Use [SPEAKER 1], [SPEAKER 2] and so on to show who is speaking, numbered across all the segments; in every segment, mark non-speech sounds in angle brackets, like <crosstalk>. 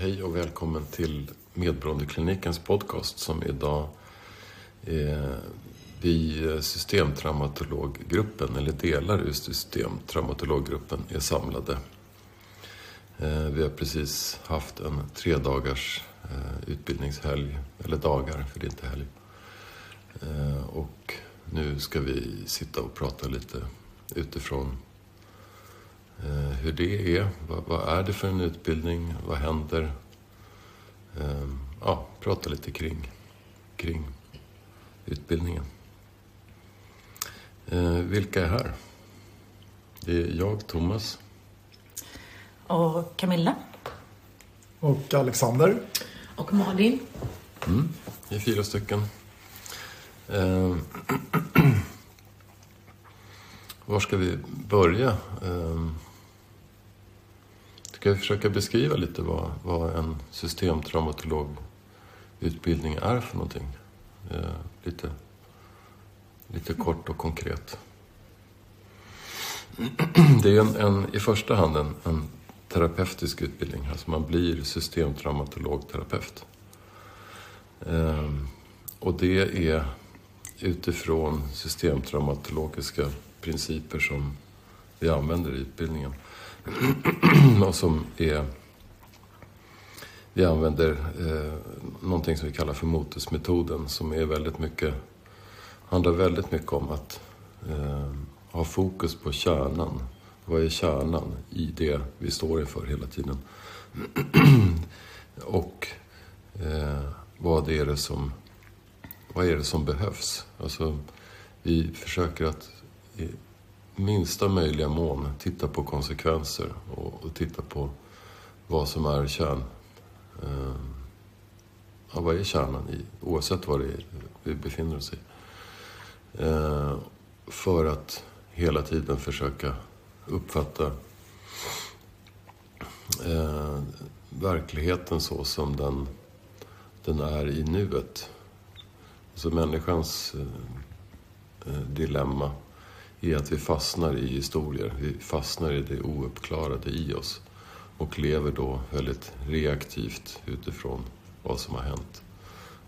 [SPEAKER 1] Hej och välkommen till Medberoendeklinikens podcast som idag är vi systemtraumatologgruppen, eller delar ur systemtraumatologgruppen, är samlade. Eh, vi har precis haft en tre dagars eh, utbildningshelg, eller dagar för det är inte helg. Eh, och nu ska vi sitta och prata lite utifrån hur det är. Vad, vad, är det för en utbildning? Vad händer? Ehm, ja, prata lite kring, kring utbildningen. Eh, vilka är här? Det är jag, Thomas.
[SPEAKER 2] Och Camilla.
[SPEAKER 3] Och Alexander.
[SPEAKER 2] Och Malin.
[SPEAKER 1] Mm, vi är fyra stycken. Ehm, <clears throat> var ska vi börja? Ehm, Ska vi försöka beskriva lite vad, vad en systemtraumatologutbildning är för någonting? Eh, lite, lite kort och konkret. <clears throat> Det är en, en, i första hand en, en terapeutisk utbildning. Alltså man blir systemtraumatologterapeut. Eh, och det är utifrån systemtraumatologiska principer som vi använder i utbildningen. <clears throat> och som är... Vi använder eh, någonting som vi kallar för motusmetoden som är väldigt mycket, handlar väldigt mycket om att eh, ha fokus på kärnan. Vad är kärnan i det vi står inför hela tiden? <clears throat> och eh, vad är det som vad är det som behövs? Alltså, vi försöker att minsta möjliga mån titta på konsekvenser och, och titta på vad som är kärn... Eh, ja, vad är kärnan i, oavsett vad det är vi befinner oss i. Eh, för att hela tiden försöka uppfatta eh, verkligheten så som den, den är i nuet. Alltså människans eh dilemma är att vi fastnar i historier. Vi fastnar i det ouppklarade i oss och lever då väldigt reaktivt utifrån vad som har hänt.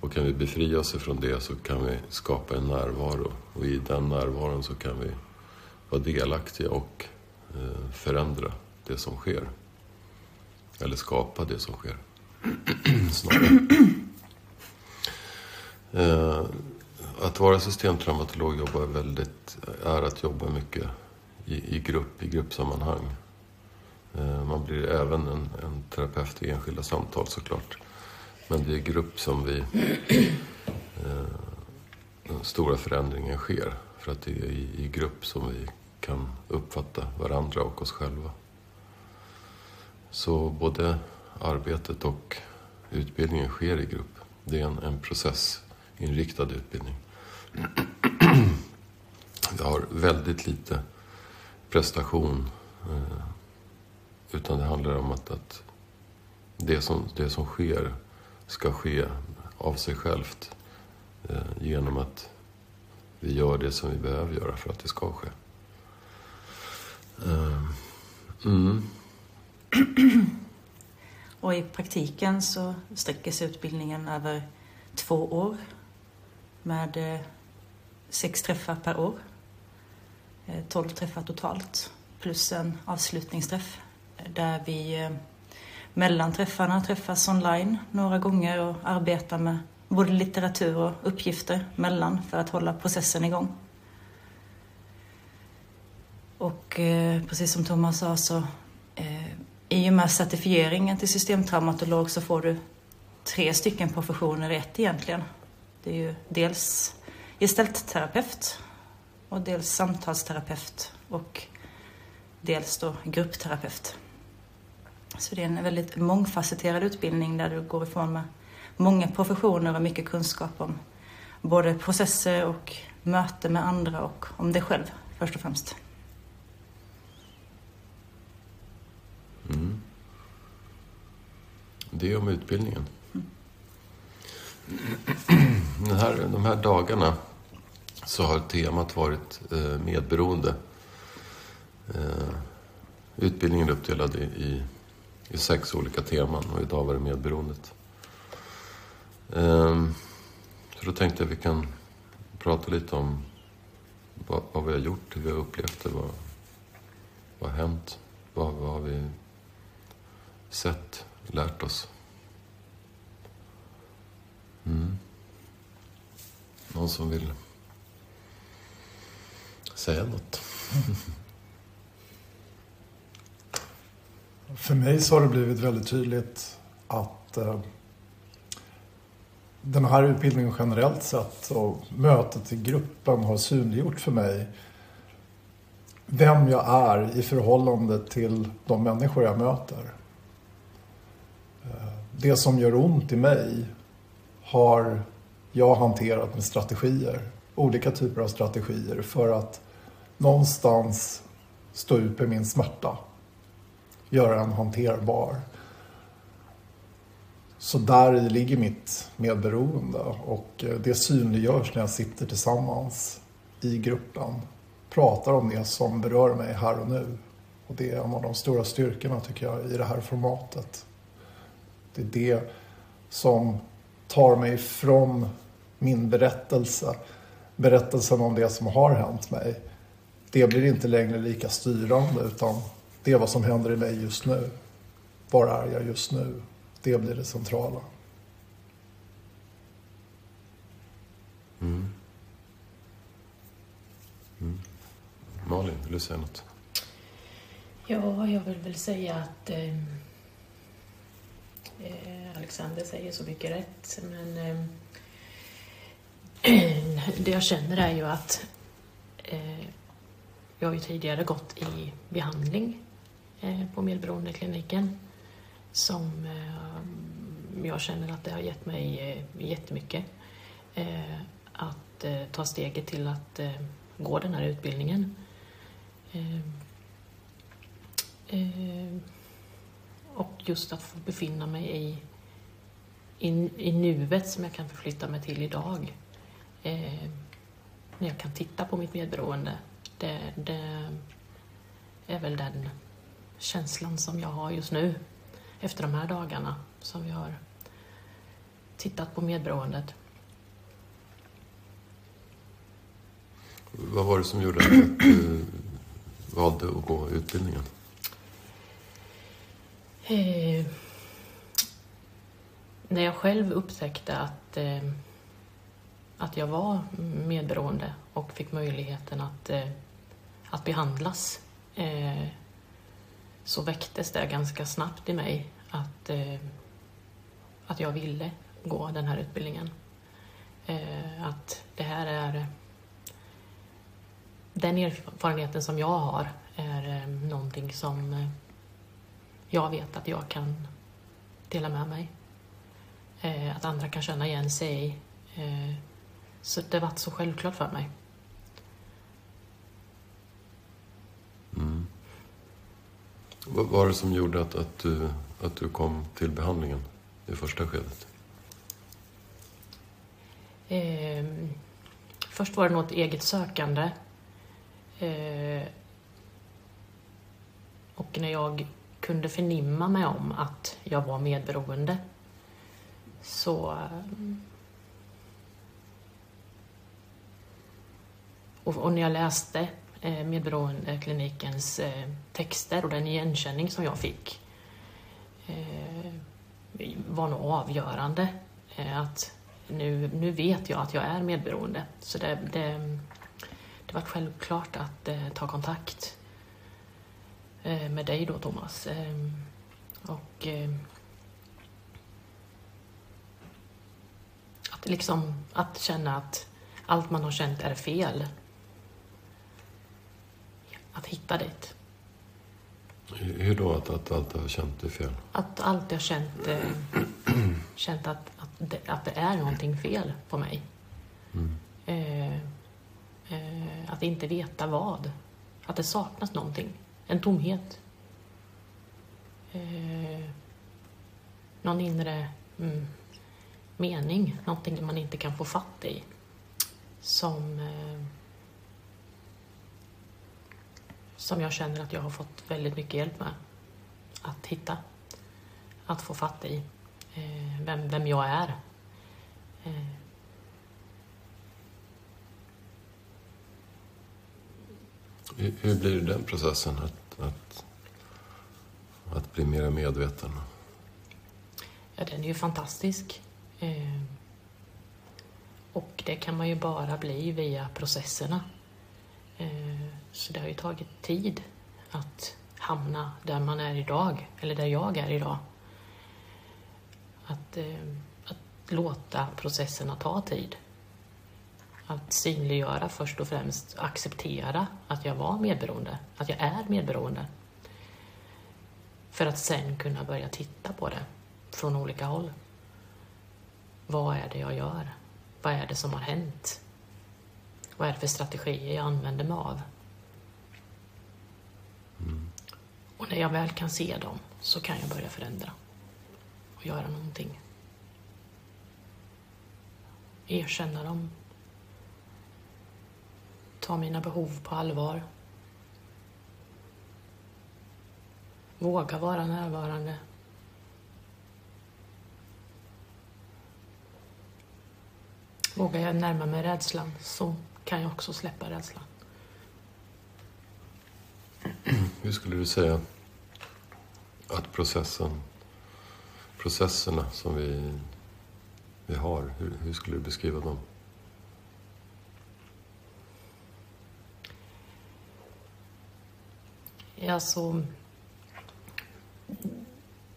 [SPEAKER 1] Och kan vi befria oss ifrån det så kan vi skapa en närvaro och i den närvaron så kan vi vara delaktiga och eh, förändra det som sker. Eller skapa det som sker. <clears throat> Snarare. <clears throat> Eh, att vara systemtraumatolog jobbar väldigt, är att jobba mycket i, i grupp, i gruppsammanhang. Eh, man blir även en, en terapeut i enskilda samtal såklart. Men det är i grupp som vi, eh, den stora förändringen sker. För att det är i, i grupp som vi kan uppfatta varandra och oss själva. Så både arbetet och utbildningen sker i grupp. Det är en, en processinriktad utbildning. Väldigt lite prestation. Eh, utan det handlar om att, att det, som, det som sker ska ske av sig självt. Eh, genom att vi gör det som vi behöver göra för att det ska ske. Eh, mm. <clears throat>
[SPEAKER 2] Och i praktiken så sträcker sig utbildningen över två år med sex träffar per år. Eh, tolv träffar totalt, plus en avslutningsträff eh, där vi eh, mellan träffarna träffas online några gånger och arbetar med både litteratur och uppgifter mellan för att hålla processen igång. Och eh, precis som Thomas sa så eh, i och med certifieringen till systemtraumatolog så får du tre stycken professioner i ett egentligen. Det är ju dels gestaltterapeut och dels samtalsterapeut och dels då gruppterapeut. Så det är en väldigt mångfacetterad utbildning där du går ifrån med många professioner och mycket kunskap om både processer och möte med andra och om dig själv först och främst.
[SPEAKER 1] Mm. Det är om utbildningen. Mm. <clears throat> Den här, de här dagarna så har temat varit eh, medberoende. Eh, utbildningen är uppdelad i, i sex olika teman och idag var det medberoendet. Ehm, så då tänkte jag att vi kan prata lite om vad, vad vi har gjort, hur vi har upplevt det, vad, vad har hänt, vad, vad har vi sett, lärt oss. Mm. Någon som vill säga något?
[SPEAKER 3] För mig så har det blivit väldigt tydligt att eh, den här utbildningen generellt sett och mötet i gruppen har synliggjort för mig vem jag är i förhållande till de människor jag möter. Eh, det som gör ont i mig har jag hanterat med strategier. Olika typer av strategier för att någonstans stå ut med min smärta. Göra den hanterbar. Så där i ligger mitt medberoende och eh, det synliggörs när jag sitter tillsammans i gruppen. Pratar om det som berör mig här och nu. Och det är en av de stora styrkorna tycker jag i det här formatet. Det är det som tar mig från min berättelse, berättelsen om det som har hänt mig. Det blir inte längre lika styrande utan det är vad som händer i mig just nu. Var är jag just nu? Det blir det centrala.
[SPEAKER 1] Mm. Mm. Malin, vill du säga något?
[SPEAKER 4] Ja, jag vill väl säga att eh, eh Alexander säger så mycket rätt, men eh, <clears throat> det jag känner är ju att eh, jag har ju tidigare gått i behandling eh, på medberoendekliniken som eh, jag känner att det har gett mig eh, jättemycket. Att ta steget till att gå den här utbildningen. Och just att få befinna mig i, i, i nuet som jag kan förflytta mig till idag. När jag kan titta på mitt medberoende. Det, det är väl den känslan som jag har just nu efter de här dagarna som vi har tittat på medberoendet.
[SPEAKER 1] Vad var det som gjorde att du valde att gå utbildningen?
[SPEAKER 4] Eh, när jag själv upptäckte att, eh, att jag var medberoende och fick möjligheten att, eh, att behandlas eh, så väcktes det ganska snabbt i mig att, eh, att jag ville gå den här utbildningen. Eh, att det här är... Den erfarenheten som jag har är eh, någonting som eh, jag vet att jag kan dela med mig. Eh, att andra kan känna igen sig i. Eh, så det var så självklart för mig.
[SPEAKER 1] Vad var det som gjorde att, att, du, att du kom till behandlingen i första skedet?
[SPEAKER 4] Eh, först var det något eget sökande. Eh, och när jag kunde förnimma mig om att jag var medberoende så... Och, och när jag läste Eh, medberoendeklinikens eh, texter och den igenkänning som jag fick eh, var nog avgörande. Att nu, nu vet jag att jag är medberoende. Så det, det, det var självklart att ta kontakt med dig då, Thomas. Och att, liksom, att känna att allt man har känt är fel. Att hitta dit.
[SPEAKER 1] Hur då att, att allt har känt är fel?
[SPEAKER 4] Att alltid har känt, eh, <clears throat> känt att, att, det, att det är någonting fel på mig.
[SPEAKER 1] Mm.
[SPEAKER 4] Eh, eh, att inte veta vad. Att det saknas någonting. En tomhet. Eh, någon inre mm, mening. Någonting man inte kan få fatt i. Som, eh, som jag känner att jag har fått väldigt mycket hjälp med att hitta. att få fatt i eh, vem, vem jag är. Eh.
[SPEAKER 1] Hur, hur blir den processen att, att, att bli mer medveten?
[SPEAKER 4] Ja, den är ju fantastisk. Eh, och det kan man ju bara bli via processerna. Så det har ju tagit tid att hamna där man är idag, eller där jag är idag. Att, eh, att låta processerna ta tid. Att synliggöra först och främst, acceptera att jag var medberoende, att jag är medberoende. För att sen kunna börja titta på det från olika håll. Vad är det jag gör? Vad är det som har hänt? Vad är det för strategier jag använder mig av? Mm. Och när jag väl kan se dem så kan jag börja förändra och göra någonting. Erkänna dem. Ta mina behov på allvar. Våga vara närvarande. Vågar jag närma mig rädslan så kan jag också släppa rädslan.
[SPEAKER 1] Hur skulle du säga att processen, processerna som vi, vi har, hur, hur skulle du beskriva dem?
[SPEAKER 4] Alltså,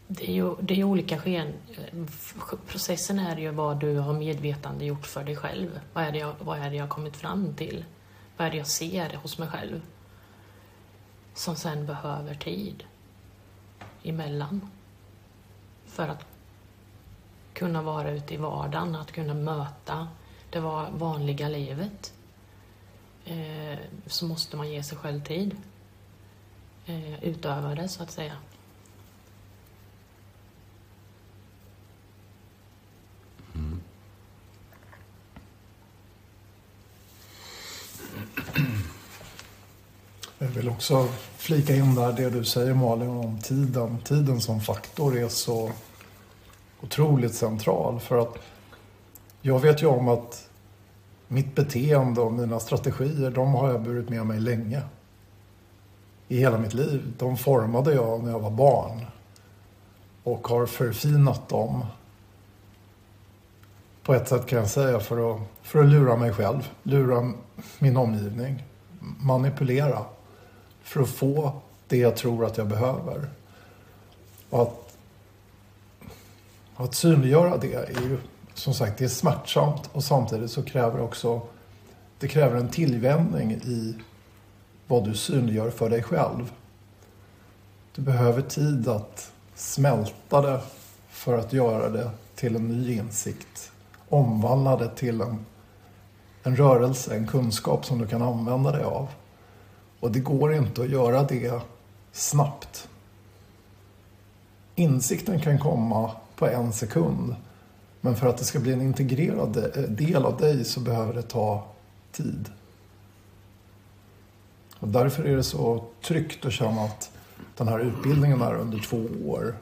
[SPEAKER 4] det är ju det är olika sken. Processen är ju vad du har medvetande gjort för dig själv. Vad är, det jag, vad är det jag kommit fram till? Vad är det jag ser hos mig själv? Som sen behöver tid emellan. För att kunna vara ute i vardagen, att kunna möta det vanliga livet. Eh, så måste man ge sig själv tid. Eh, utöva det, så att säga.
[SPEAKER 3] Jag vill också flika in där det du säger Malin om tiden. Tiden som faktor är så otroligt central. För att jag vet ju om att mitt beteende och mina strategier, de har jag burit med mig länge. I hela mitt liv. De formade jag när jag var barn. Och har förfinat dem. På ett sätt kan jag säga för att, för att lura mig själv. Lura min omgivning. Manipulera för att få det jag tror att jag behöver. Och att, att synliggöra det är ju som sagt det är smärtsamt och samtidigt så kräver det också det kräver en tillvänjning i vad du synliggör för dig själv. Du behöver tid att smälta det för att göra det till en ny insikt. Omvandla det till en, en rörelse, en kunskap som du kan använda dig av. Och det går inte att göra det snabbt. Insikten kan komma på en sekund. Men för att det ska bli en integrerad eh, del av dig så behöver det ta tid. Och därför är det så tryggt att känna att den här utbildningen är under två år.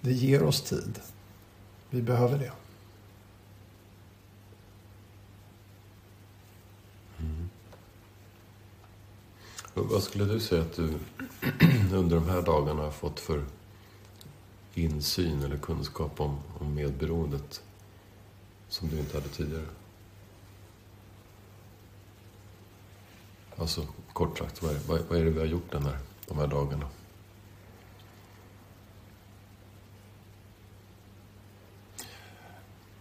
[SPEAKER 3] Det ger oss tid. Vi behöver det.
[SPEAKER 1] Vad skulle du säga att du <clears throat> under de här dagarna har fått för insyn eller kunskap om, om medberoendet som du inte hade tidigare? Alltså kort sagt, vad är, vad, vad är det vi har gjort den här, de här dagarna?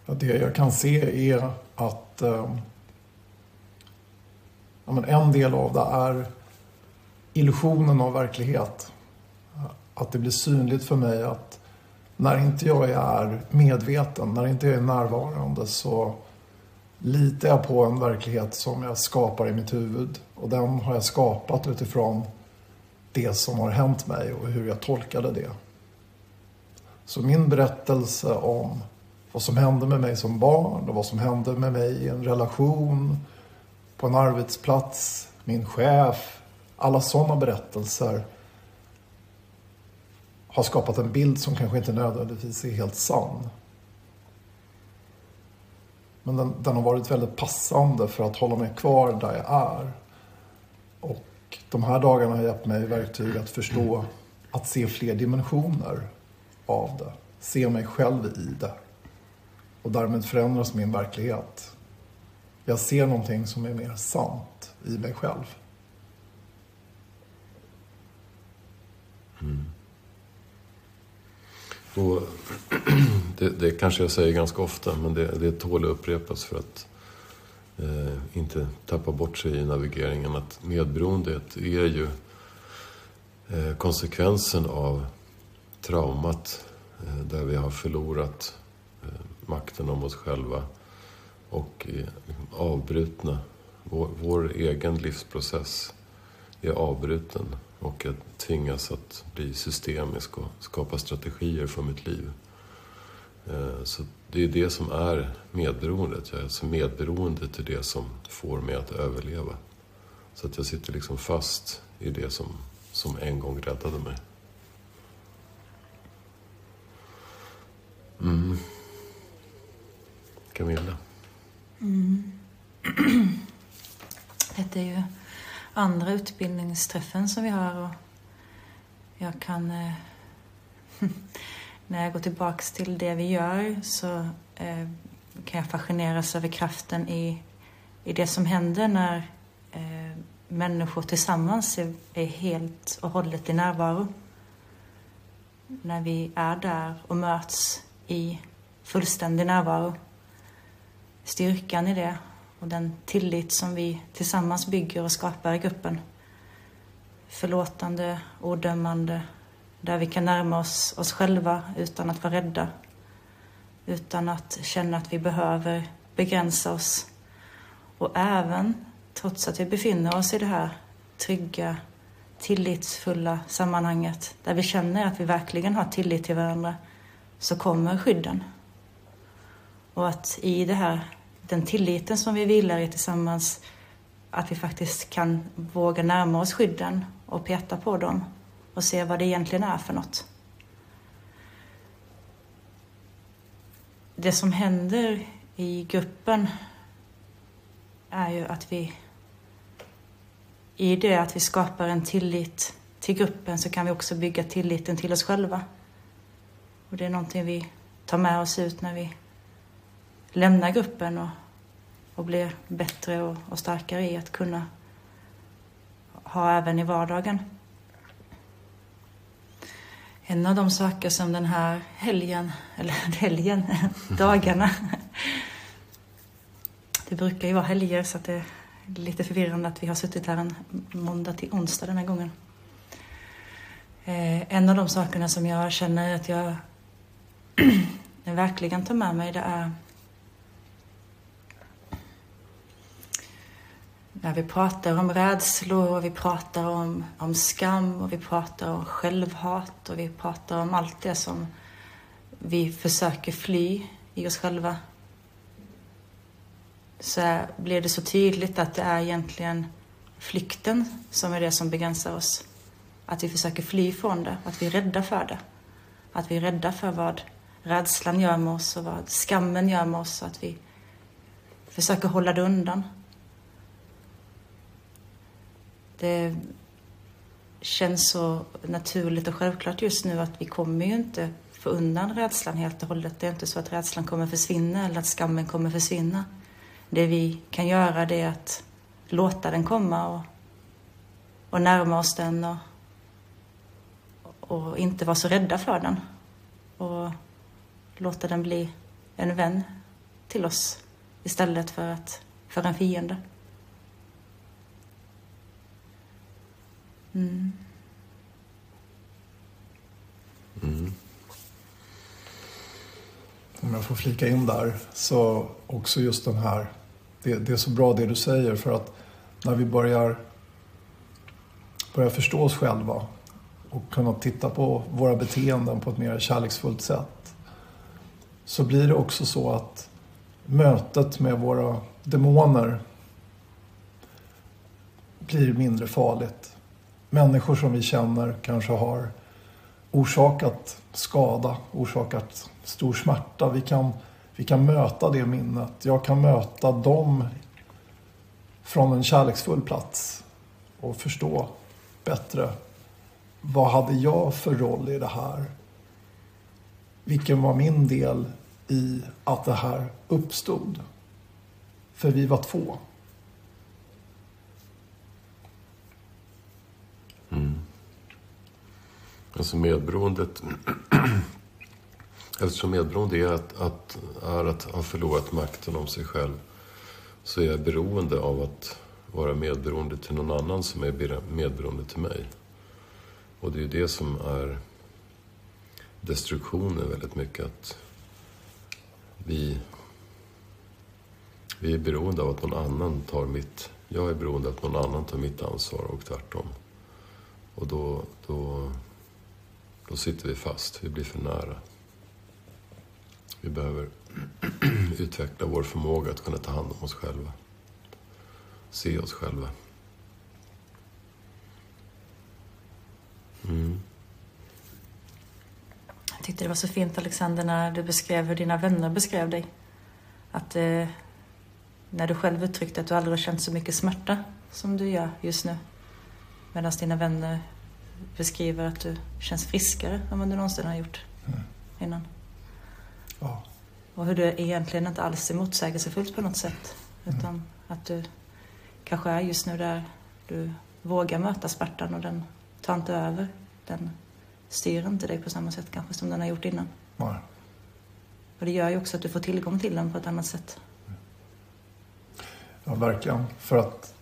[SPEAKER 3] Ja, det jag kan se är att eh, ja, men en del av det är illusionen av verklighet. Att det blir synligt för mig att när inte jag är medveten, när inte jag är närvarande så litar jag på en verklighet som jag skapar i mitt huvud. Och den har jag skapat utifrån det som har hänt mig och hur jag tolkade det. Så min berättelse om vad som hände med mig som barn och vad som hände med mig i en relation, på en arbetsplats, min chef, alla sådana berättelser har skapat en bild som kanske inte nödvändigtvis är helt sann. Men den, den, har varit väldigt passande för att hålla mig kvar där jag är. Och de här dagarna har hjälpt mig verktyg att förstå, att se fler dimensioner av det. Se mig själv i det. Och därmed förändras min verklighet. Jag ser någonting som är mer sant i mig själv.
[SPEAKER 1] Mm. Och <clears throat> det, det, kanske jag säger ganska ofta, men det, det tål att upprepas för att eh, inte tappa bort sig i navigeringen. Att medberoendet är ju eh, konsekvensen av traumat eh, där vi har förlorat eh, makten om oss själva och är liksom, avbrutna. Vår, vår egen livsprocess är avbruten och jag tvingas att bli systemisk och skapa strategier för mitt liv. Eh, så det är det som är medberoendet. Jag är alltså medberoende till det som får mig att överleva. Så att jag sitter liksom fast i det som, som en gång räddade mig. Mm. Camilla?
[SPEAKER 2] Mm. <clears throat> Detta är ju andra utbildningsträffen som vi har. Och jag kan... Eh, <laughs> när jag går tillbaks till det vi gör så eh, kan jag fascineras över kraften i, i det som händer när eh, människor tillsammans är, är helt och hållet i närvaro. När vi är där och möts i fullständig närvaro. Styrkan i det och den tillit som vi tillsammans bygger och skapar i gruppen. Förlåtande, odömande, där vi kan närma oss oss själva utan att vara rädda. Utan att känna att vi behöver begränsa oss. Och även, trots att vi befinner oss i det här trygga, tillitsfulla sammanhanget där vi känner att vi verkligen har tillit till varandra, så kommer skydden. Och att i det här den tilliten som vi vilar i tillsammans, att vi faktiskt kan våga närma oss skydden och peta på dem och se vad det egentligen är för något. Det som händer i gruppen är ju att vi i det att vi skapar en tillit till gruppen så kan vi också bygga tilliten till oss själva. Och det är någonting vi tar med oss ut när vi lämna gruppen och, och bli bättre och, och starkare i att kunna ha även i vardagen. En av de saker som den här helgen, eller <laughs> helgen, <laughs> dagarna. Det brukar ju vara helger så att det är lite förvirrande att vi har suttit här en måndag till onsdag den här gången. Eh, en av de sakerna som jag känner att jag <clears throat> verkligen tar med mig det är när vi pratar om rädslor och vi pratar om, om skam och vi pratar om självhat och vi pratar om allt det som vi försöker fly i oss själva så blir det så tydligt att det är egentligen flykten som är det som begränsar oss. Att vi försöker fly från det, att vi är rädda för det. Att vi är rädda för vad rädslan gör med oss och vad skammen gör med oss. Att vi försöker hålla det undan. Det känns så naturligt och självklart just nu att vi kommer ju inte få undan rädslan helt och hållet. Det är inte så att rädslan kommer försvinna eller att skammen kommer försvinna. Det vi kan göra det är att låta den komma och, och närma oss den och, och inte vara så rädda för den. Och låta den bli en vän till oss istället för, att, för en fiende.
[SPEAKER 3] Mm. Mm. Om jag får flika in där, så också just den här, det, det, är så bra det du säger för att när vi börjar, börjar förstå oss själva och kunna titta på våra beteenden på ett mer kärleksfullt sätt så blir det också så att mötet med våra demoner blir mindre farligt människor som vi känner kanske har orsakat skada, orsakat stor smärta. Vi kan, vi kan möta det minnet. Jag kan möta dem från en kärleksfull plats och förstå bättre. Vad hade jag för roll i det här? Vilken var min del i att det här uppstod? För vi var två.
[SPEAKER 1] Alltså medberoendet <clears throat> Eftersom medberoende är att, att, är att ha förlorat makten om sig själv så är jag beroende av att vara medberoende till någon annan som är medberoende till mig. Och det är ju det som är destruktionen väldigt mycket. Att vi, vi är beroende av att någon annan tar mitt... Jag är beroende av att någon annan tar mitt ansvar och tvärtom. Och då, då, då sitter vi fast. Vi blir för nära. Vi behöver <clears throat> utveckla vår förmåga att kunna ta hand om oss själva. Se oss själva. Mm.
[SPEAKER 2] Jag tyckte det var så fint Alexander när du beskrev hur dina vänner beskrev dig. Att eh, när du själv uttryckte att du aldrig har känt så mycket smärta som du gör just nu. Medan dina vänner beskriver att du känns friskare än vad du någonsin har gjort mm. innan. Ja. Och hur det egentligen inte alls är motsägelsefullt på något sätt. Mm. Utan att du kanske är just nu där du vågar möta smärtan och den tar inte över. Den styr inte dig på samma sätt kanske som den har gjort innan. Nej. Och det gör ju också att du får tillgång till den på ett annat sätt.
[SPEAKER 3] Ja, verkligen. För att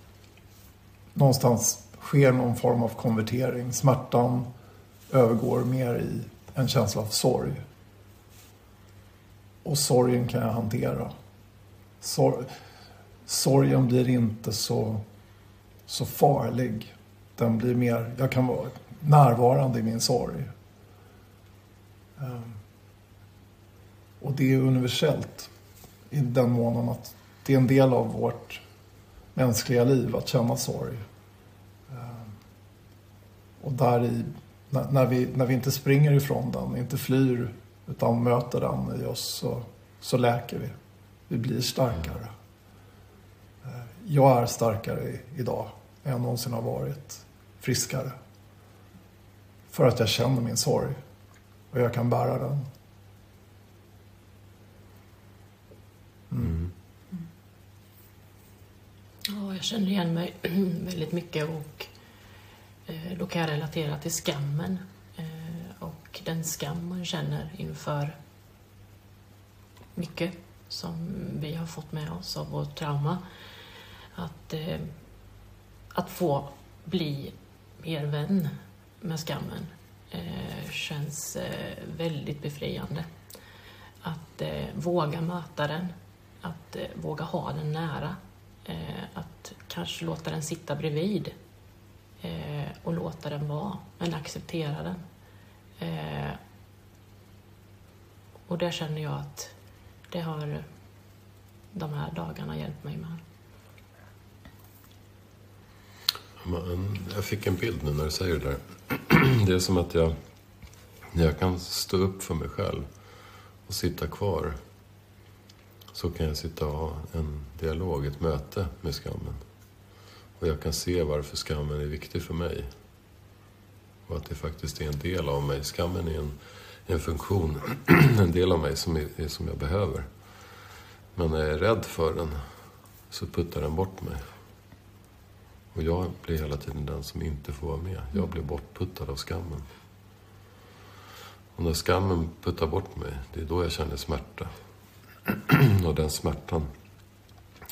[SPEAKER 3] någonstans sker någon form av konvertering. Smärtan övergår mer i en känsla av sorg. Och sorgen kan jag hantera. Sor sorgen blir inte så, så farlig. Den blir mer, jag kan vara närvarande i min sorg. Ehm, och det är universellt i den månen att det är en del av vårt mänskliga liv att känna sorg. Och där i, när, när, vi, när vi inte springer ifrån den, inte flyr utan möter den i oss så, så läker vi. Vi blir starkare. Eh, jag är starkare idag än jag någonsin har varit. Friskare. För att jag känner min sorg. Och jag kan bära den.
[SPEAKER 4] Mm. Ja, jag känner igen mig <clears throat> väldigt mycket och Eh, då kan jag relatera till skammen eh, och den skam man känner inför mycket som vi har fått med oss av vårt trauma. Att, eh, att få bli mer vän med skammen känns väldigt befriande. Att våga möta den, att våga ha den nära. Att kanske låta den sitta bredvid Eh, och låta den vara, men acceptera den. Eh, och det känner jag att det har de här dagarna hjälpt mig med.
[SPEAKER 1] Jag fick en bild nu när du säger det där. <clears throat> Det är som att jag, jag kan stå upp för mig själv och sitta kvar. Så kan jag sitta och ha en dialog, ett möte med skammen. Och jag kan se varför skammen är viktig för mig. Och att det faktiskt är en del av mig. Skammen är en, en funktion, <clears throat> en del av mig som, är, som jag behöver. Men när jag är rädd för den så puttar den bort mig. Och jag blir hela tiden den som inte får vara med. Jag blir bortputtad av skammen. Och när skammen puttar bort mig, det är då jag känner smärta. <clears throat> Och den smärtan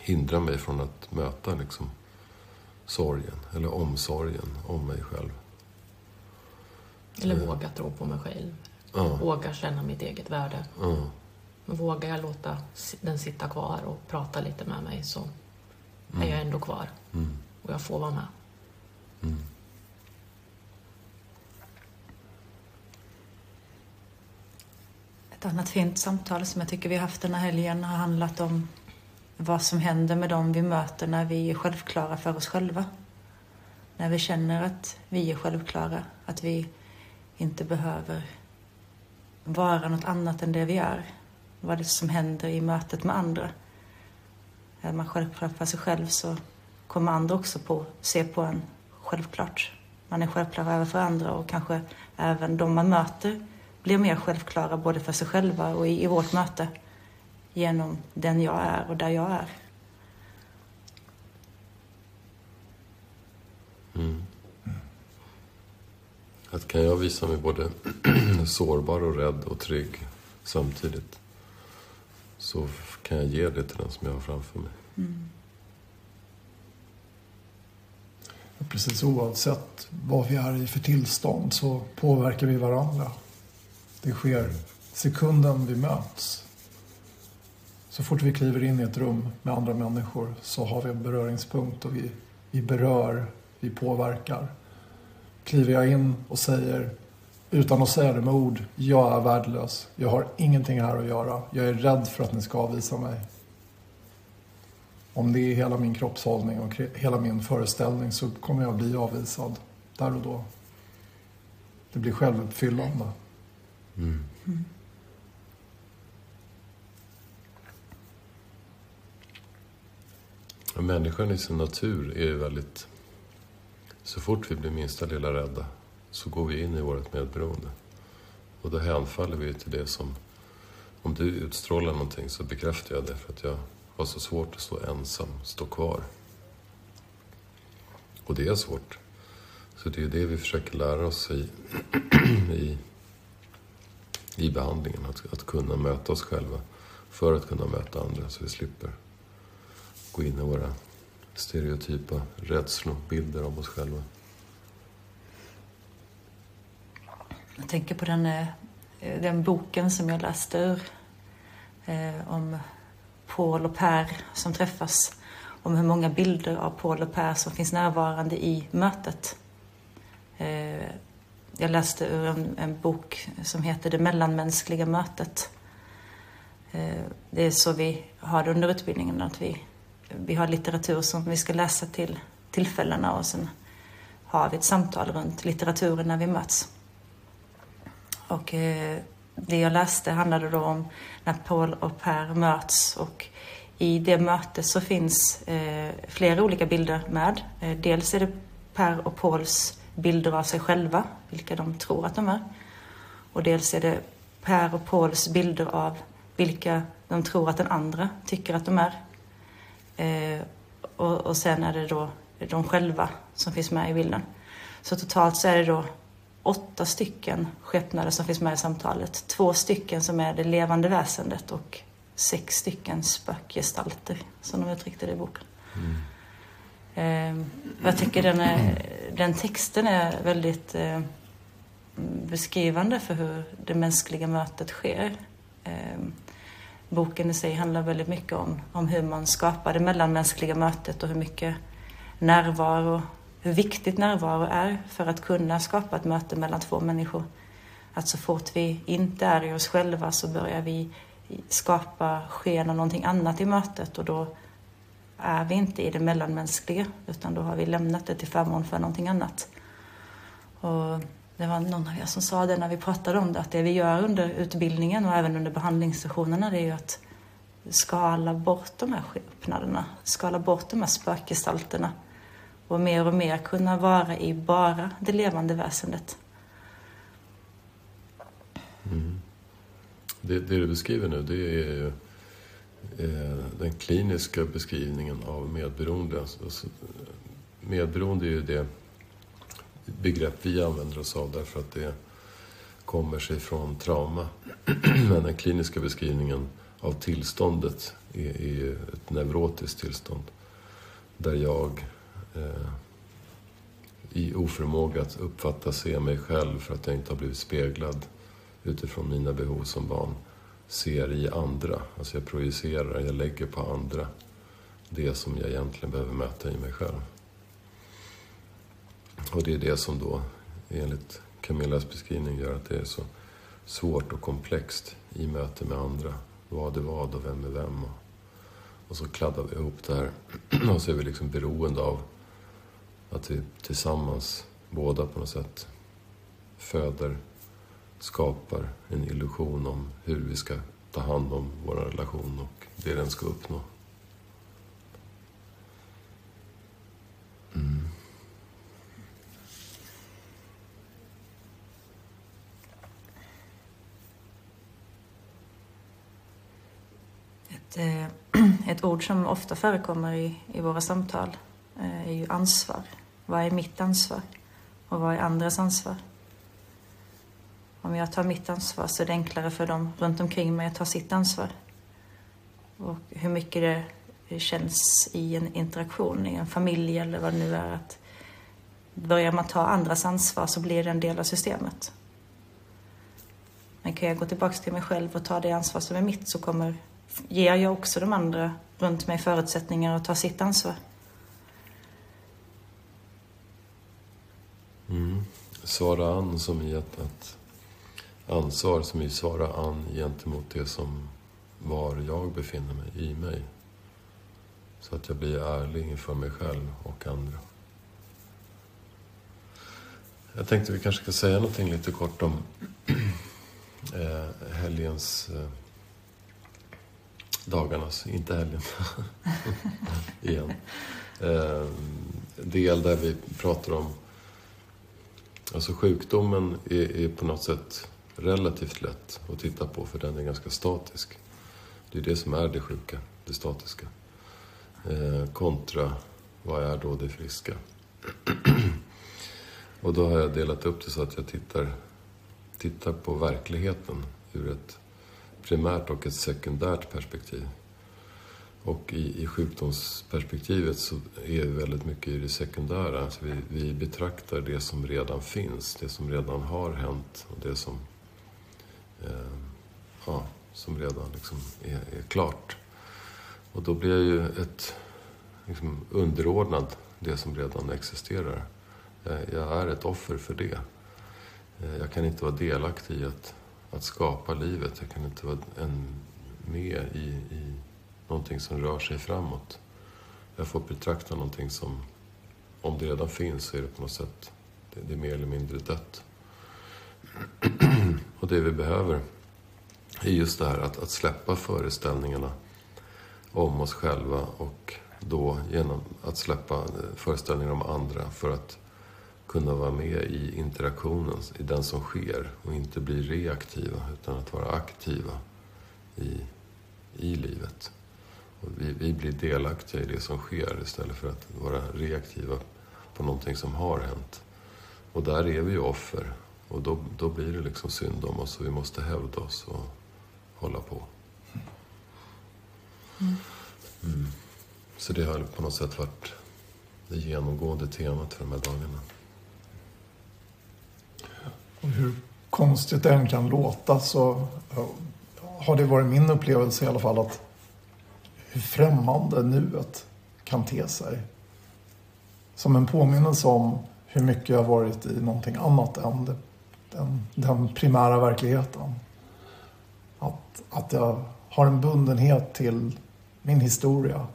[SPEAKER 1] hindrar mig från att möta liksom, sorgen, eller omsorgen om mig själv.
[SPEAKER 4] Eller mm. våga tro på mig själv. Mm. Våga känna mitt eget värde. Mm. vågar jag låta den sitta kvar och prata lite med mig så är jag ändå kvar. Och jag får vara med.
[SPEAKER 2] Ett annat fint samtal som jag tycker vi har haft den här helgen har handlat om vad som händer med dem vi möter när vi är självklara för oss själva. När vi känner att vi är självklara, att vi inte behöver vara något annat än det vi är. Vad det är som händer i mötet med andra. Är man självklar för sig själv så kommer andra också på, se på en självklart. Man är självklar även för andra och kanske även de man möter blir mer självklara både för sig själva och i, i vårt möte genom den jag är och där jag är.
[SPEAKER 1] Mm. Att kan jag visa mig både <clears throat> sårbar och rädd och trygg samtidigt så kan jag ge det till den som jag har framför mig. Mm.
[SPEAKER 3] Precis oavsett vad vi är i för tillstånd så påverkar vi varandra. Det sker sekunden vi möts. Så fort vi kliver in i ett rum med andra människor så har vi en beröringspunkt och vi, vi berör, vi påverkar. Kliver jag in och säger, utan att säga det med ord, jag är värdelös, jag har ingenting här att göra, jag är rädd för att ni ska avvisa mig. Om det är hela min kroppshållning och hela min föreställning så kommer jag bli avvisad där och då. Det blir självuppfyllande. Mm. Mm.
[SPEAKER 1] Människan i sin natur är ju väldigt... Så fort vi blir minsta lilla rädda så går vi in i vårt medberoende. Och då hänfaller vi till det som... Om du utstrålar någonting så bekräftar jag det för att jag har så svårt att stå ensam, stå kvar. Och det är svårt. Så det är det vi försöker lära oss i, <clears throat> i, i behandlingen. Att, att kunna möta oss själva för att kunna möta andra så vi slipper gå in i våra stereotypa rädslobilder av oss själva.
[SPEAKER 2] Jag tänker på den, eh, den boken som jag läste ur eh, om Paul och Per som träffas. Om hur många bilder av Paul och Per som finns närvarande i mötet. Eh, jag läste ur en, en bok som heter Det mellanmänskliga mötet. Eh, det är så vi har det under utbildningen, att vi, vi har litteratur som vi ska läsa till tillfällena och sen har vi ett samtal runt litteraturen när vi möts. Och eh, det jag läste handlade då om när Paul och Per möts och i det mötet så finns eh, flera olika bilder med. Eh, dels är det Per och Pauls bilder av sig själva, vilka de tror att de är. Och dels är det Per och Pauls bilder av vilka de tror att den andra tycker att de är. Eh, och, och sen är det då de själva som finns med i bilden. Så totalt så är det då åtta stycken skepnader som finns med i samtalet. Två stycken som är det levande väsendet och sex stycken spökgestalter, som de uttryckte det i boken. Mm. Eh, jag tycker den, är, den texten är väldigt eh, beskrivande för hur det mänskliga mötet sker. Eh, boken i sig handlar väldigt mycket om, om hur man skapar det mellanmänskliga mötet och hur mycket närvaro hur viktigt närvaro är för att kunna skapa ett möte mellan två människor. Att så fort vi inte är i oss själva så börjar vi skapa sken av någonting annat i mötet och då är vi inte i det mellanmänskliga utan då har vi lämnat det till förmån för någonting annat. Och det var någon av er som sa det när vi pratade om det, att det vi gör under utbildningen och även under behandlingssessionerna det är ju att skala bort de här skepnaderna, skala bort de här spökgestalterna och mer och mer kunna vara i bara det levande väsendet.
[SPEAKER 1] Mm. Det, det, du beskriver nu, det är ju eh, den kliniska beskrivningen av medberoende. Alltså, medberoende är ju det begrepp vi använder oss av därför att det kommer sig från trauma. <clears throat> Men den kliniska beskrivningen av tillståndet är, är ett neurotiskt tillstånd. Där jag eh, i oförmåga att uppfatta, se mig själv för att jag inte har blivit speglad utifrån mina behov som barn, ser i andra. Alltså jag projicerar, jag lägger på andra det som jag egentligen behöver möta i mig själv. Och det är det som då, enligt Camillas beskrivning, gör att det är så svårt och komplext i möte med andra. Vad är vad och vem är vem? Och, och så kladdar vi ihop det här <clears throat> och så är vi liksom beroende av att vi tillsammans båda på något sätt föder skapar en illusion om hur vi ska ta hand om vår relation och det den ska uppnå. Mm.
[SPEAKER 2] Ett, eh, <clears throat> ett ord som ofta förekommer i, i våra samtal eh, är ju ansvar. Vad är mitt ansvar? Och vad är andras ansvar? Om jag tar mitt ansvar så är det enklare för dem runt omkring mig att ta sitt ansvar. Och hur mycket det känns i en interaktion, i en familj eller vad det nu är. att Börjar man ta andras ansvar så blir det en del av systemet. Men kan jag gå tillbaka till mig själv och ta det ansvar som är mitt så kommer, ger jag också de andra runt mig förutsättningar att ta sitt ansvar.
[SPEAKER 1] Mm. Svara an som i att, att ansvar som i svara an gentemot det som var jag befinner mig i mig. Så att jag blir ärlig inför mig själv och andra. Jag tänkte vi kanske ska säga någonting lite kort om <clears throat> eh, helgens... Eh, dagarnas, inte helgen. <laughs> Igen. Eh, del där vi pratar om... Alltså sjukdomen är, är på något sätt relativt lätt att titta på för den är ganska statisk. Det är det som är det sjuka, det statiska. Eh, kontra, vad är då det friska? <clears throat> och då har jag delat upp det så att jag tittar, tittar på verkligheten ur ett primärt och ett sekundärt perspektiv. Och i, i sjukdomsperspektivet så är vi väldigt mycket i det sekundära. Alltså vi, vi betraktar det som redan finns, det som redan har hänt och det som eh, ja, som redan liksom är, är, klart. Och då blir jag ju ett liksom, underordnad det som redan existerar. Jag är ett offer för det. Eh, jag kan inte vara delaktig i att, att skapa livet. Jag kan inte vara en, med i, i någonting som rör sig framåt. Jag får betrakta någonting som, om det redan finns, så är det på något sätt, det, det är mer eller mindre dött. <clears throat> Och det vi behöver är just det här att, att släppa föreställningarna om oss själva och då genom att släppa eh, föreställningar om andra för att kunna vara med i interaktionen, i den som sker och inte bli reaktiva utan att vara aktiva i, i livet. Och vi, vi blir delaktiga i det som sker istället för att vara reaktiva på någonting som har hänt. Och där är vi ju offer och då, då blir det liksom synd om oss och vi måste hävda oss och hålla på. Mm. Så det har på något sätt varit det genomgående temat för de här dagarna.
[SPEAKER 3] Och hur konstigt det än kan låta så har det varit min upplevelse i alla fall att hur främmande nuet kan te sig. Som en påminnelse om hur mycket jag varit i någonting annat än det, den, den primära verkligheten. Att, att jag har en bundenhet till min historia,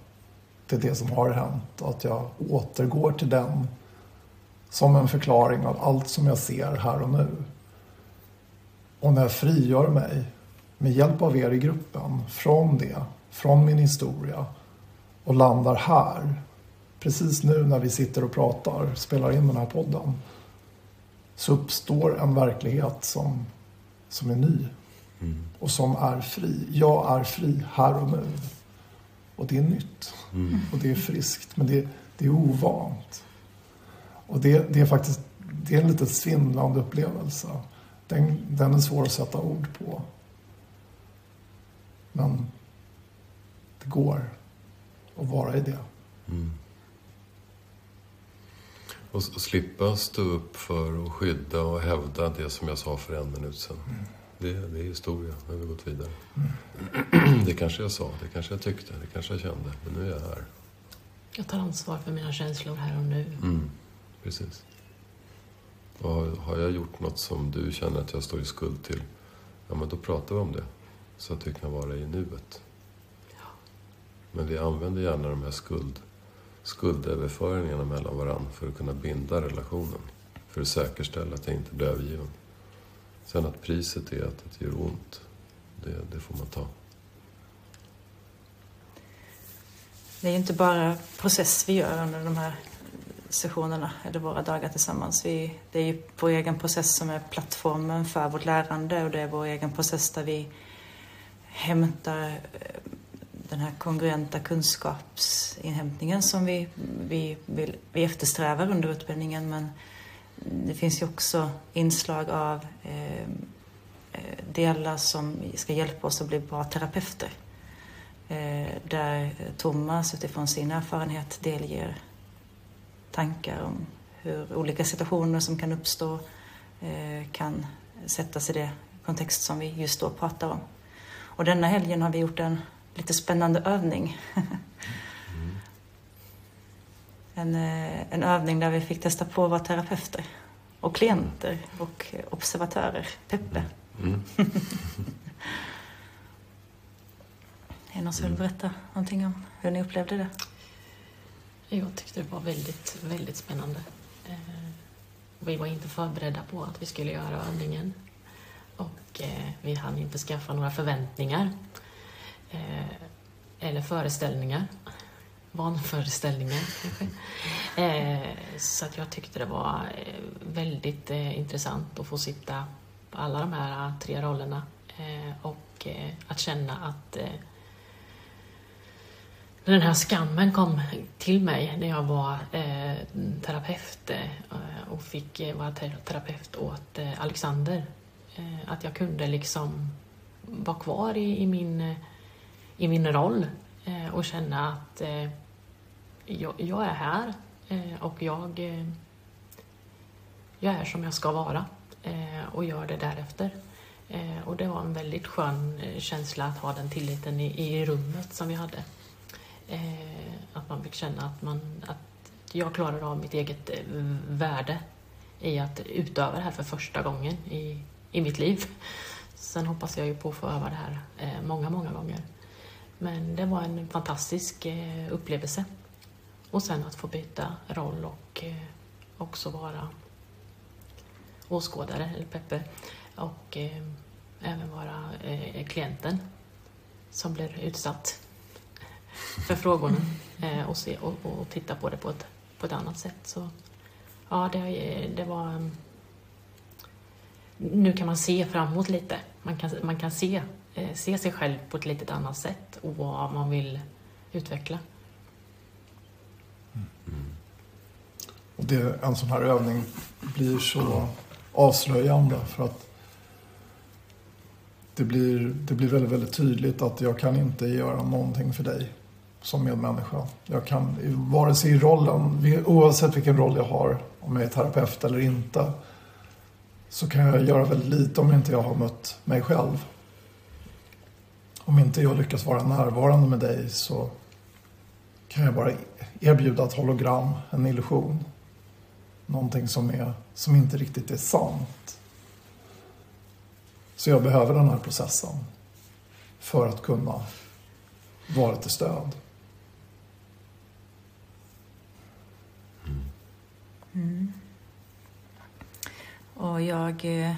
[SPEAKER 3] till det som har hänt och att jag återgår till den som en förklaring av allt som jag ser här och nu. Och när jag frigör mig med hjälp av er i gruppen från det, från min historia och landar här, precis nu när vi sitter och pratar, spelar in den här podden, så uppstår en verklighet som, som är ny mm. och som är fri. Jag är fri här och nu. Och det är nytt. Mm. Och det är friskt, men det, det är ovant. Och det, det, är faktiskt det är en lite svindlande upplevelse. Den, den är svår att sätta ord på. Men det går att vara i det. Mm.
[SPEAKER 1] Och, och slippa stå upp för och skydda och hävda det som jag sa för en minut sedan. Mm. Det, det är historia. Nu har vi gått vidare. Mm. <clears throat> Det kanske jag sa, det kanske jag tyckte, det kanske jag kände. Men nu är jag här.
[SPEAKER 4] Jag tar ansvar för mina känslor här och nu.
[SPEAKER 1] Mm. Precis. Och har jag gjort något som du känner att jag står i skuld till, ja men då pratar vi om det. Så att vi kan vara i nuet. Ja. Men vi använder gärna de här skuld, skuldöverföringarna mellan varandra för att kunna binda relationen. För att säkerställa att jag inte blir övergiven. Sen att priset är att det gör ont, det, det får man ta.
[SPEAKER 2] Det är ju inte bara process vi gör under de här sessionerna eller våra dagar tillsammans. Vi, det är ju vår egen process som är plattformen för vårt lärande och det är vår egen process där vi hämtar eh, den här kongruenta kunskapsinhämtningen som vi, vi, vill, vi eftersträvar under utbildningen men det finns ju också inslag av eh, eh delar som ska hjälpa oss att bli bra terapeuter. Eh, där Thomas utifrån sin erfarenhet delger tankar om hur olika situationer som kan uppstå eh, kan sättas i det kontext som vi just då pratar om. Och denna helgen har vi gjort en lite spännande övning. Mm. <laughs> en, eh, en övning där vi fick testa på att vara terapeuter och klienter och observatörer. Peppe. Mm. <laughs> någon som vill berätta någonting om hur ni upplevde det?
[SPEAKER 4] Jag tyckte det var väldigt, väldigt spännande. Eh, vi var inte förberedda på att vi skulle göra övningen och eh, vi hann inte skaffa några förväntningar eh, eller föreställningar. Vanföreställningar kanske. Så att jag tyckte det var väldigt intressant att få sitta på alla de här tre rollerna och att känna att den här skammen kom till mig när jag var eh, terapeut eh, och fick eh, vara terapeut åt eh, Alexander. Eh, att jag kunde liksom vara kvar i, i min, eh, i min roll eh, och känna att eh, jag, jag, är här eh, och jag, jag är som jag ska vara och gör det därefter. och det var en väldigt skön känsla att ha den tilliten i, i rummet som vi hade. Eh, att man fick känna att, man, att jag klarar av mitt eget eh, värde i att utöva det här för första gången i, i mitt liv. Sen hoppas jag ju på att få öva det här eh, många, många gånger. Men det var en fantastisk eh, upplevelse. Och sen att få byta roll och eh, också vara åskådare, eller Peppe, och eh, även vara eh, klienten som blir utsatt för frågorna eh, och, se, och, och, titta på det på ett, på ett annat sätt. Så, ja, det, det var... Mm, nu kan man se framåt lite. Man kan, man kan se, eh, se sig själv på ett lite annat sätt och vad man vill utveckla.
[SPEAKER 3] Mm. Och det, en sån här övning blir så avslöjande för att det blir, det blir väldigt, väldigt tydligt att jag kan inte göra någonting för dig som medmänniska. Jag kan, vare sig i rollen, oavsett vilken roll jag har, om jag är terapeut eller inte, så kan jag göra väldigt lite om inte jag har mött mig själv. Om inte jag lyckas vara närvarande med dig så kan jag bara e- erbjuda ett hologram, en illusion. Någonting som, är, som inte riktigt är sant. Så jag behöver den här processen för att kunna vara till stöd.
[SPEAKER 2] Mm. Och jag, eh,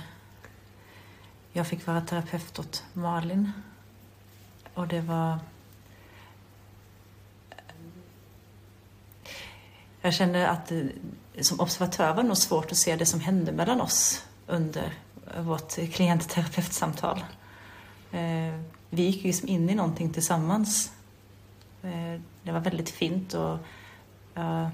[SPEAKER 2] jag fick vara terapeut åt Malin. Och det var... Jag kände att det, som observatör var det nog svårt att se det som hände mellan oss under vårt klientterapeutsamtal. Eh, vi gick ju liksom in i någonting tillsammans. Det var väldigt fint och jag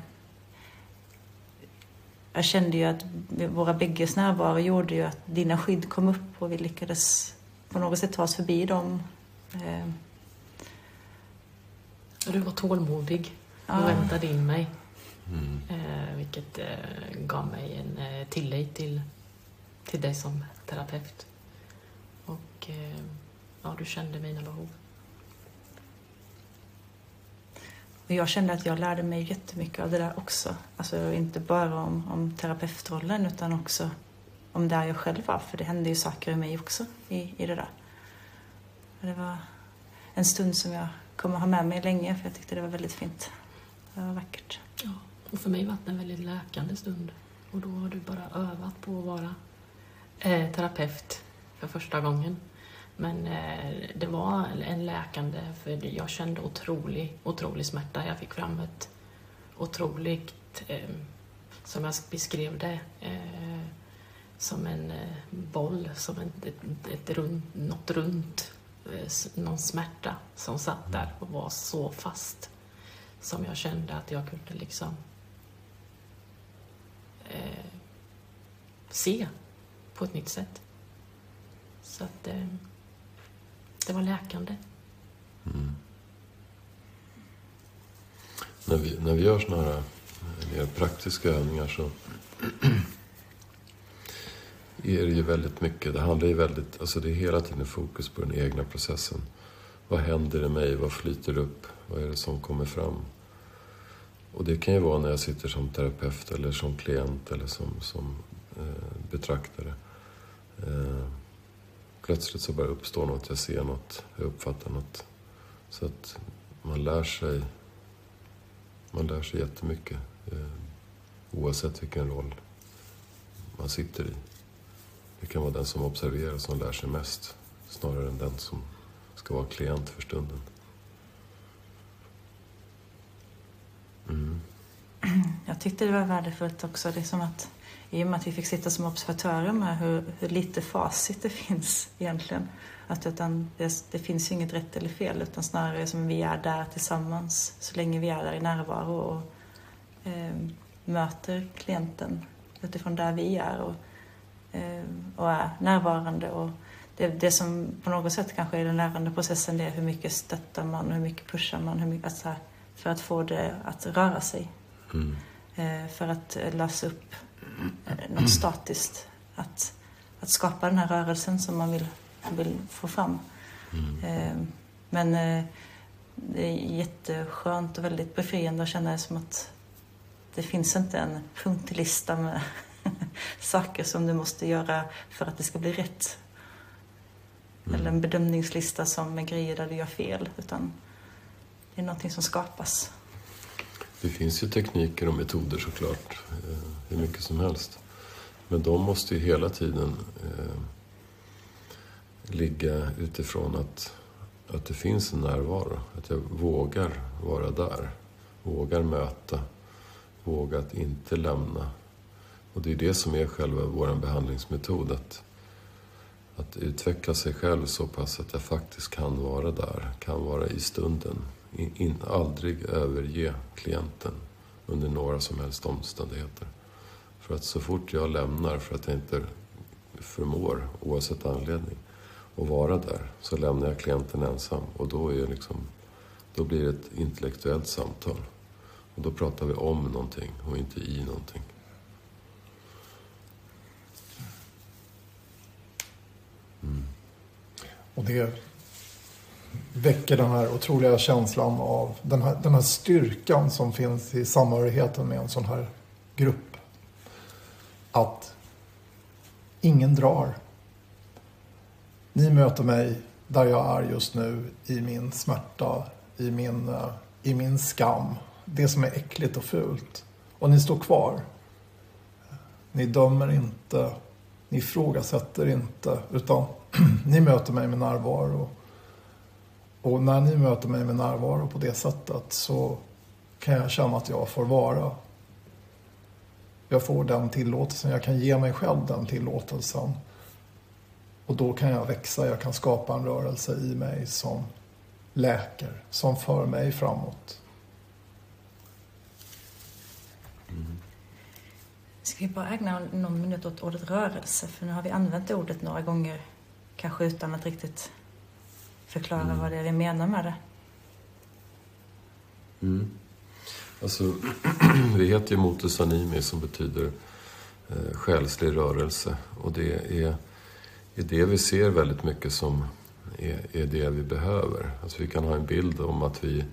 [SPEAKER 2] kände ju att våra bägges närvaro gjorde ju att dina skydd kom upp och vi lyckades på något sätt ta oss förbi dem. Eh.
[SPEAKER 4] Du var tålmodig och ja. väntade in mig. Mm. Eh, vilket eh, gav mig en tillit till, till dig som terapeut. Och ja, du kände mina behov.
[SPEAKER 2] Men jag kände att jag lärde mig jättemycket av det där också. Alltså inte bara om, om terapeutrollen utan också om där jag själv var. För det hände ju saker i mig också i, i det där. Och det var en stund som jag kommer ha med mig länge för jag tyckte det var väldigt fint. Det var vackert.
[SPEAKER 4] Ja, och för mig var det en väldigt läkande stund. Och då har du bara övat på att vara eh, terapeut för första gången. Men eh, det var en läkande, för jag kände otrolig, otrolig smärta. Jag fick fram ett otroligt, eh, som jag beskrev det, eh, som en boll, som en, ett, ett rund, något runt, någon smärta som satt där och var så fast. Som jag kände att jag kunde liksom eh, se på ett nytt sätt. Så att eh, det var läkande.
[SPEAKER 1] Mm. När, vi, när vi gör såna här eh, mer praktiska övningar så <clears throat> är det ju väldigt mycket, det handlar ju väldigt, alltså det är hela tiden fokus på den egna processen. Vad händer i mig? Vad flyter upp? Vad är det som kommer fram? Och det kan ju vara när jag sitter som terapeut eller som klient eller som, som eh, betraktare. Eh, plötsligt så börjar uppstår något, jag ser något, jag uppfattar något. Så att man lär sig, man lär sig jättemycket. Eh, oavsett vilken roll man sitter i. Det kan vara den som observerar som lär sig mest snarare än den som ska vara klient för stunden.
[SPEAKER 2] Mm. Jag tyckte det var värdefullt också, liksom att i och med att vi fick sitta som observatörer med hur, hur lite facit det finns egentligen. Att utan det, det, finns ju inget rätt eller fel utan snarare som vi är där tillsammans så länge vi är där i närvaro och eh, möter klienten utifrån där vi är och, eh, och är närvarande. Och det, det som på något sätt kanske är den lärande processen det är hur mycket stöttar man, hur mycket pushar man, hur mycket, alltså, för att få det att röra sig. Mm. Eh, för att lösa upp något statiskt. Att, att skapa den här rörelsen som man vill, vill få fram. Mm. Eh, men eh, det är jätteskönt och väldigt befriande att känna det som att det finns inte en punktlista med <laughs> saker som du måste göra för att det ska bli rätt. Mm. Eller en bedömningslista som med grejer där du gör fel. Utan det är någonting som skapas.
[SPEAKER 1] Det finns ju tekniker och metoder såklart, eh, hur mycket som helst. Men de måste ju hela tiden eh, ligga utifrån att, att det finns en närvaro. Att jag vågar vara där. Vågar möta. Vågar att inte lämna. Och det är det som är själva vår behandlingsmetod. Att, att utveckla sig själv så pass att jag faktiskt kan vara där. Kan vara i stunden in, aldrig överge klienten under några som helst omständigheter. För att så fort jag lämnar för att jag inte förmår, oavsett anledning, att vara där, så lämnar jag klienten ensam. Och då, är liksom, då blir det ett intellektuellt samtal. Och då pratar vi om någonting och inte i någonting.
[SPEAKER 3] Mm. Och det väcker den här otroliga känslan av den här, den här styrkan som finns i samhörigheten med en sån här grupp. Att ingen drar. Ni möter mig där jag är just nu i min smärta, i min, eh, i min skam. Det som är äckligt och fult. Och ni står kvar. Ni dömer inte, ni ifrågasätter inte, utan <clears throat> ni möter mig med närvaro. Och när ni möter mig med närvaro på det sättet så kan jag känna att jag får vara. Jag får den tillåtelsen, jag kan ge mig själv den tillåtelsen. Och då kan jag växa, jag kan skapa en rörelse i mig som läker, som för mig framåt.
[SPEAKER 2] Mm. Ska vi bara ägna någon minut åt ordet rörelse? För nu har vi använt ordet några gånger, kanske utan att riktigt förklara mm. vad det är vi menar med det.
[SPEAKER 1] Mm. Alltså, <clears throat> vi heter ju motus animi som betyder eh, själslig rörelse. Och det är, är det vi ser väldigt mycket som är, är det vi behöver. Alltså vi kan ha en bild om att vi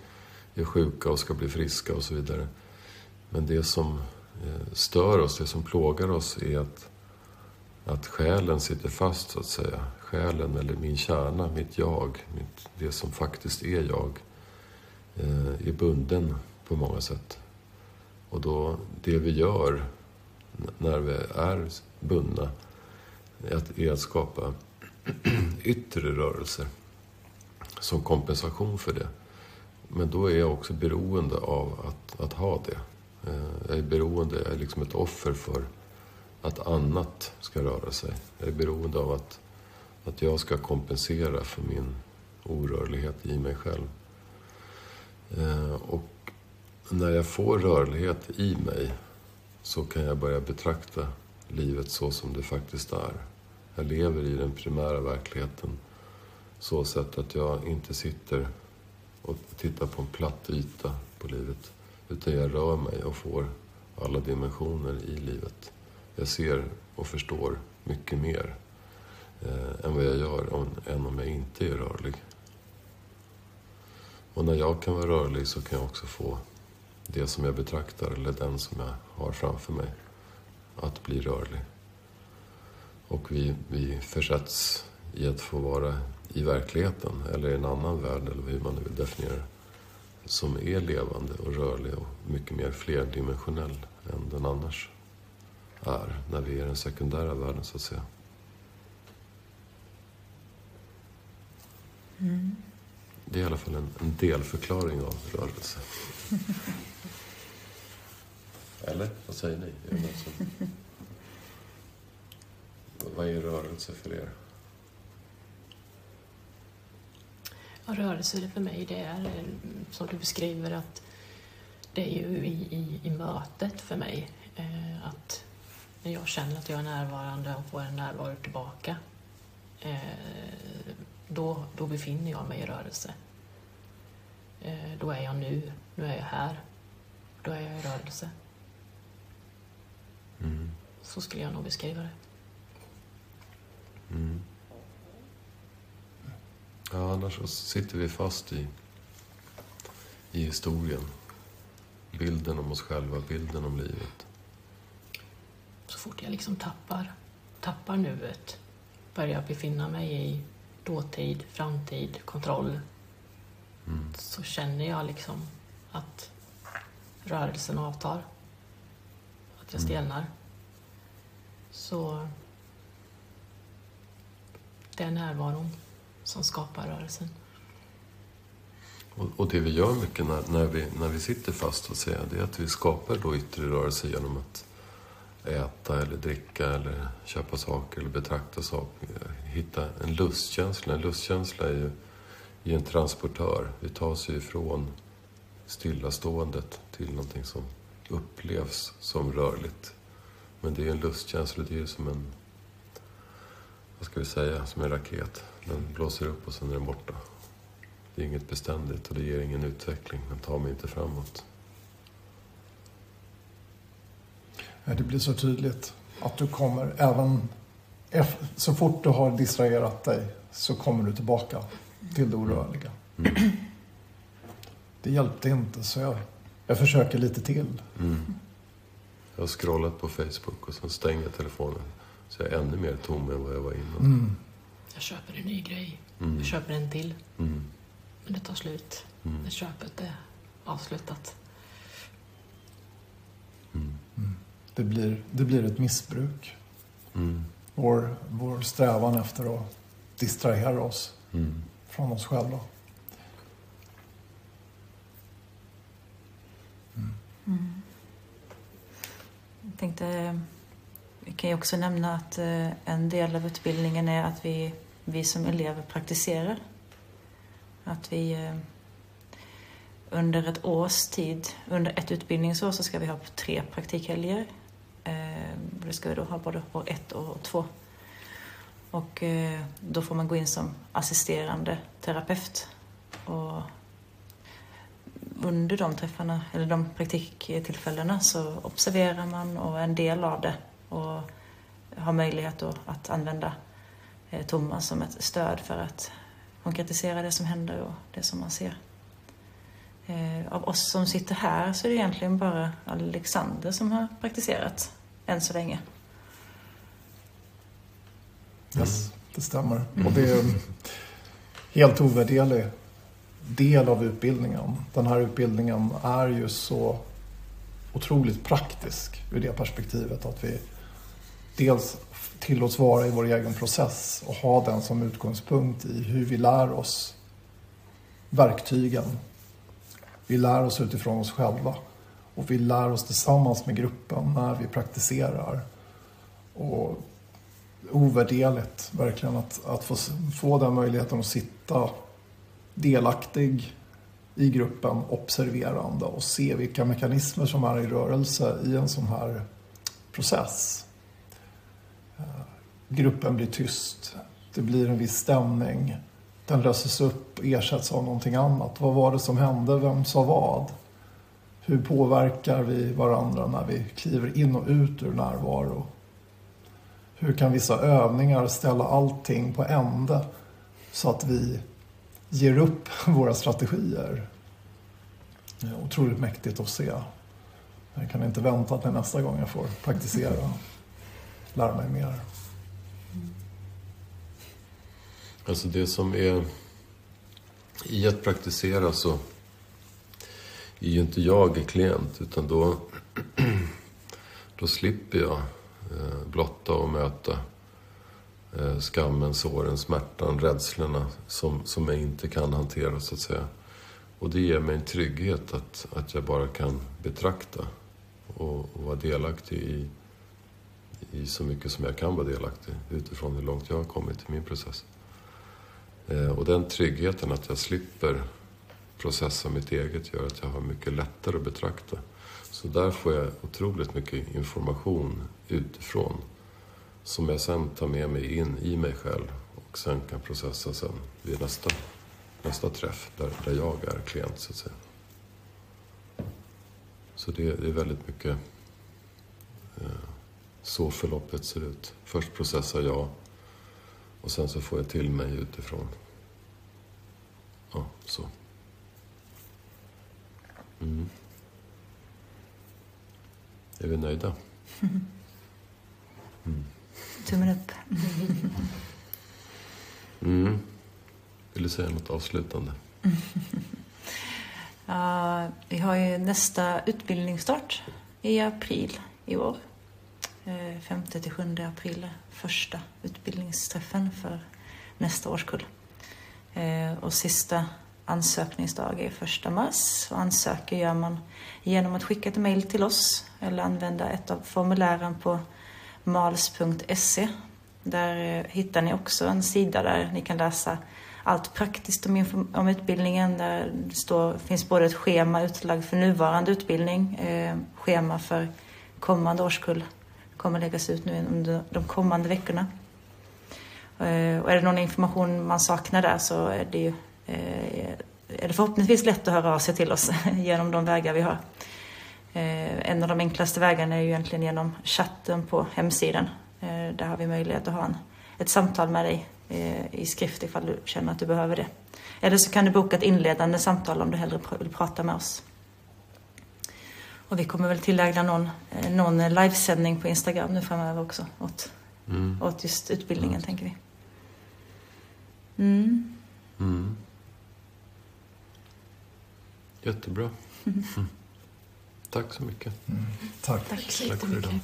[SPEAKER 1] är sjuka och ska bli friska och så vidare. Men det som eh, stör oss, det som plågar oss är att, att själen sitter fast så att säga själen eller min kärna, mitt jag, mitt, det som faktiskt är jag, eh, är bunden på många sätt. Och då, det vi gör när vi är bundna, är att skapa <clears throat> yttre rörelser som kompensation för det. Men då är jag också beroende av att, att ha det. Eh, jag är beroende, jag är liksom ett offer för att annat ska röra sig. Jag är beroende av att, att jag ska kompensera för min orörlighet i mig själv. Eh, och när jag får rörlighet i mig så kan jag börja betrakta livet så som det faktiskt är. Jag lever i den primära verkligheten så sätt att jag inte sitter och tittar på en platt yta på livet. Utan jag rör mig och får alla dimensioner i livet. Jag ser och förstår mycket mer eh, än vad jag gör om, än om jag inte är rörlig. Och när jag kan vara rörlig så kan jag också få det som jag betraktar, eller den som jag har framför mig, att bli rörlig. Och vi, vi försätts i att få vara i verkligheten, eller i en annan värld, eller hur man nu vill definiera det, som är levande och rörlig och mycket mer flerdimensionell än den annars är, när vi är i den sekundära världen, så att säga. Mm. Det är i alla fall en, en delförklaring av rörelse. <laughs> Eller? Vad säger ni? Är det som... Vad är rörelse för er?
[SPEAKER 4] Ja, rörelse för mig det är eh, som du beskriver att det är ju i, i, i mötet för mig. Eh, att när jag känner att jag är närvarande och får en närvaro tillbaka eh, då, då befinner jag mig i rörelse. Eh, då är jag nu, nu är jag här. Då är jag i rörelse. Mm. Så skulle jag nog beskriva det.
[SPEAKER 1] Mm. Ja, annars så sitter vi fast i, i historien. Bilden om oss själva, bilden om livet.
[SPEAKER 4] Så fort jag liksom tappar, tappar nuet, börjar befinna mig i dåtid, framtid, kontroll, mm. så känner jag liksom att rörelsen avtar. Att jag mm. stelnar. Mm. Så det är närvaron som skapar rörelsen.
[SPEAKER 1] Och, och det vi gör mycket när, när, vi, när vi sitter fast, att säga, det är att vi skapar då yttre rörelse genom att äta eller dricka eller köpa saker eller betrakta saker. Hitta en lustkänsla. En lustkänsla är ju i en transportör. Vi tar oss ifrån stillaståendet till någonting som upplevs som rörligt. Men det är en lustkänsla, det är som en, vad ska vi säga, som en raket. Den blåser upp och sen är den borta. Det är inget beständigt och det ger ingen utveckling. Den tar mig inte framåt.
[SPEAKER 3] Det blir så tydligt att du kommer även så fort du har distraherat dig så kommer du tillbaka till det orörliga. Mm. Det hjälpte inte så jag, jag försöker lite till. Mm.
[SPEAKER 1] Jag har scrollat på Facebook och sen stänger jag telefonen. Så jag är ännu mer tom än vad jag var innan. Mm.
[SPEAKER 4] Jag köper en ny grej. Mm. Jag köper en till. Mm. Men det tar slut. Mm. När köpet är avslutat.
[SPEAKER 3] Det, blir, det blir ett missbruk. Vår, vår strävan efter att distrahera oss från oss själva.
[SPEAKER 2] Jag tänkte, vi kan ju också nämna att eh, en del av utbildningen är att vi, vi som elever praktiserar. Att vi eh, under ett års tid, under ett utbildningsår så ska vi ha tre praktikhelger. Eh, det ska vi då ha både år ett och år två. Och eh, då får man gå in som assisterande terapeut. Och under de träffarna, eller de praktiktillfällena, så observerar man och är en del av det och har möjlighet då att använda eh, Thomas som ett stöd för att konkretisera det som händer och det som man ser. Eh, av oss som sitter här så är det egentligen bara Alexander som har praktiserat än så länge.
[SPEAKER 3] Yes, det stämmer. Och det är helt ovärderlig del av utbildningen. Den här utbildningen är ju så otroligt praktisk ur det perspektivet att vi dels tillåts vara i vår egen process och ha den som utgångspunkt i hur vi lär oss verktygen. Vi lär oss utifrån oss själva och vi lär oss tillsammans med gruppen när vi praktiserar. Och ovärderligt verkligen att, att få, få den möjligheten att sitta delaktig i gruppen, observerande och se vilka mekanismer som är i rörelse i en sån här process. Eh, gruppen blir tyst, det blir en viss stämning, den löses upp och ersätts av någonting annat. Vad var det som hände? Vem sa vad? Hur påverkar vi varandra när vi kliver in och ut ur närvaro? Hur kan vissa övningar ställa allting på ände så att vi ger upp <laughs> våra strategier? Det är otroligt mäktigt att se. Jag kan inte vänta till nästa gång jag får praktisera. Lära mig mer.
[SPEAKER 1] Alltså det som är i att praktisera så är ju inte jag klient utan då, då slipper jag eh, blotta och möta eh, skammen, såren, smärtan, rädslorna som, som jag inte kan hantera så att säga. Och det ger mig en trygghet att, att jag bara kan betrakta och, och vara delaktig i, i så mycket som jag kan vara delaktig utifrån hur långt jag har kommit i min process. Eh, och den tryggheten att jag slipper processa mitt eget gör att jag har mycket lättare att betrakta. Så där får jag otroligt mycket information utifrån som jag sen tar med mig in i mig själv och sen kan processa sen vid nästa, nästa träff där, där jag är klient så att säga. Så det, det är väldigt mycket eh, så förloppet ser ut. Först processar jag och sen så får jag till mig utifrån. Ja, så. Mm. Är vi nöjda? <laughs>
[SPEAKER 2] Mm. Tummen upp. <laughs>
[SPEAKER 1] Mm. Vill du säga något avslutande? <laughs>
[SPEAKER 2] uh, vi har ju nästa utbildningsstart i april i år. 5 eh, till 7 april, första utbildningsträffen för nästa årskull. Eh, och sista ansökningsdag är första mars. Och ansöker gör man genom att skicka ett mejl till oss eller använda ett av formulären på mals.se. Där eh, hittar ni också en sida där ni kan läsa allt praktiskt om, om utbildningen. Där det står, finns både ett schema utlagt för nuvarande utbildning, eh, schema för kommande årskull kommer läggas ut nu under de kommande veckorna. Eh, och är det någon information man saknar där så är det, ju, är det förhoppningsvis lätt att höra av sig till oss <laughs> genom de vägar vi har. Eh, en av de enklaste vägarna är ju egentligen genom chatten på hemsidan. Där har vi möjlighet att ha en, ett samtal med dig i skrift ifall du känner att du behöver det. Eller så kan du boka ett inledande samtal om du hellre vill prata med oss. Och vi kommer väl tillägna någon, någon livesändning på Instagram nu framöver också åt, mm. åt just utbildningen, mm. tänker vi.
[SPEAKER 1] Mm. Mm. Jättebra. <laughs> Mm. Tack så mycket.
[SPEAKER 3] Tack.
[SPEAKER 4] Tack så Tack för idag.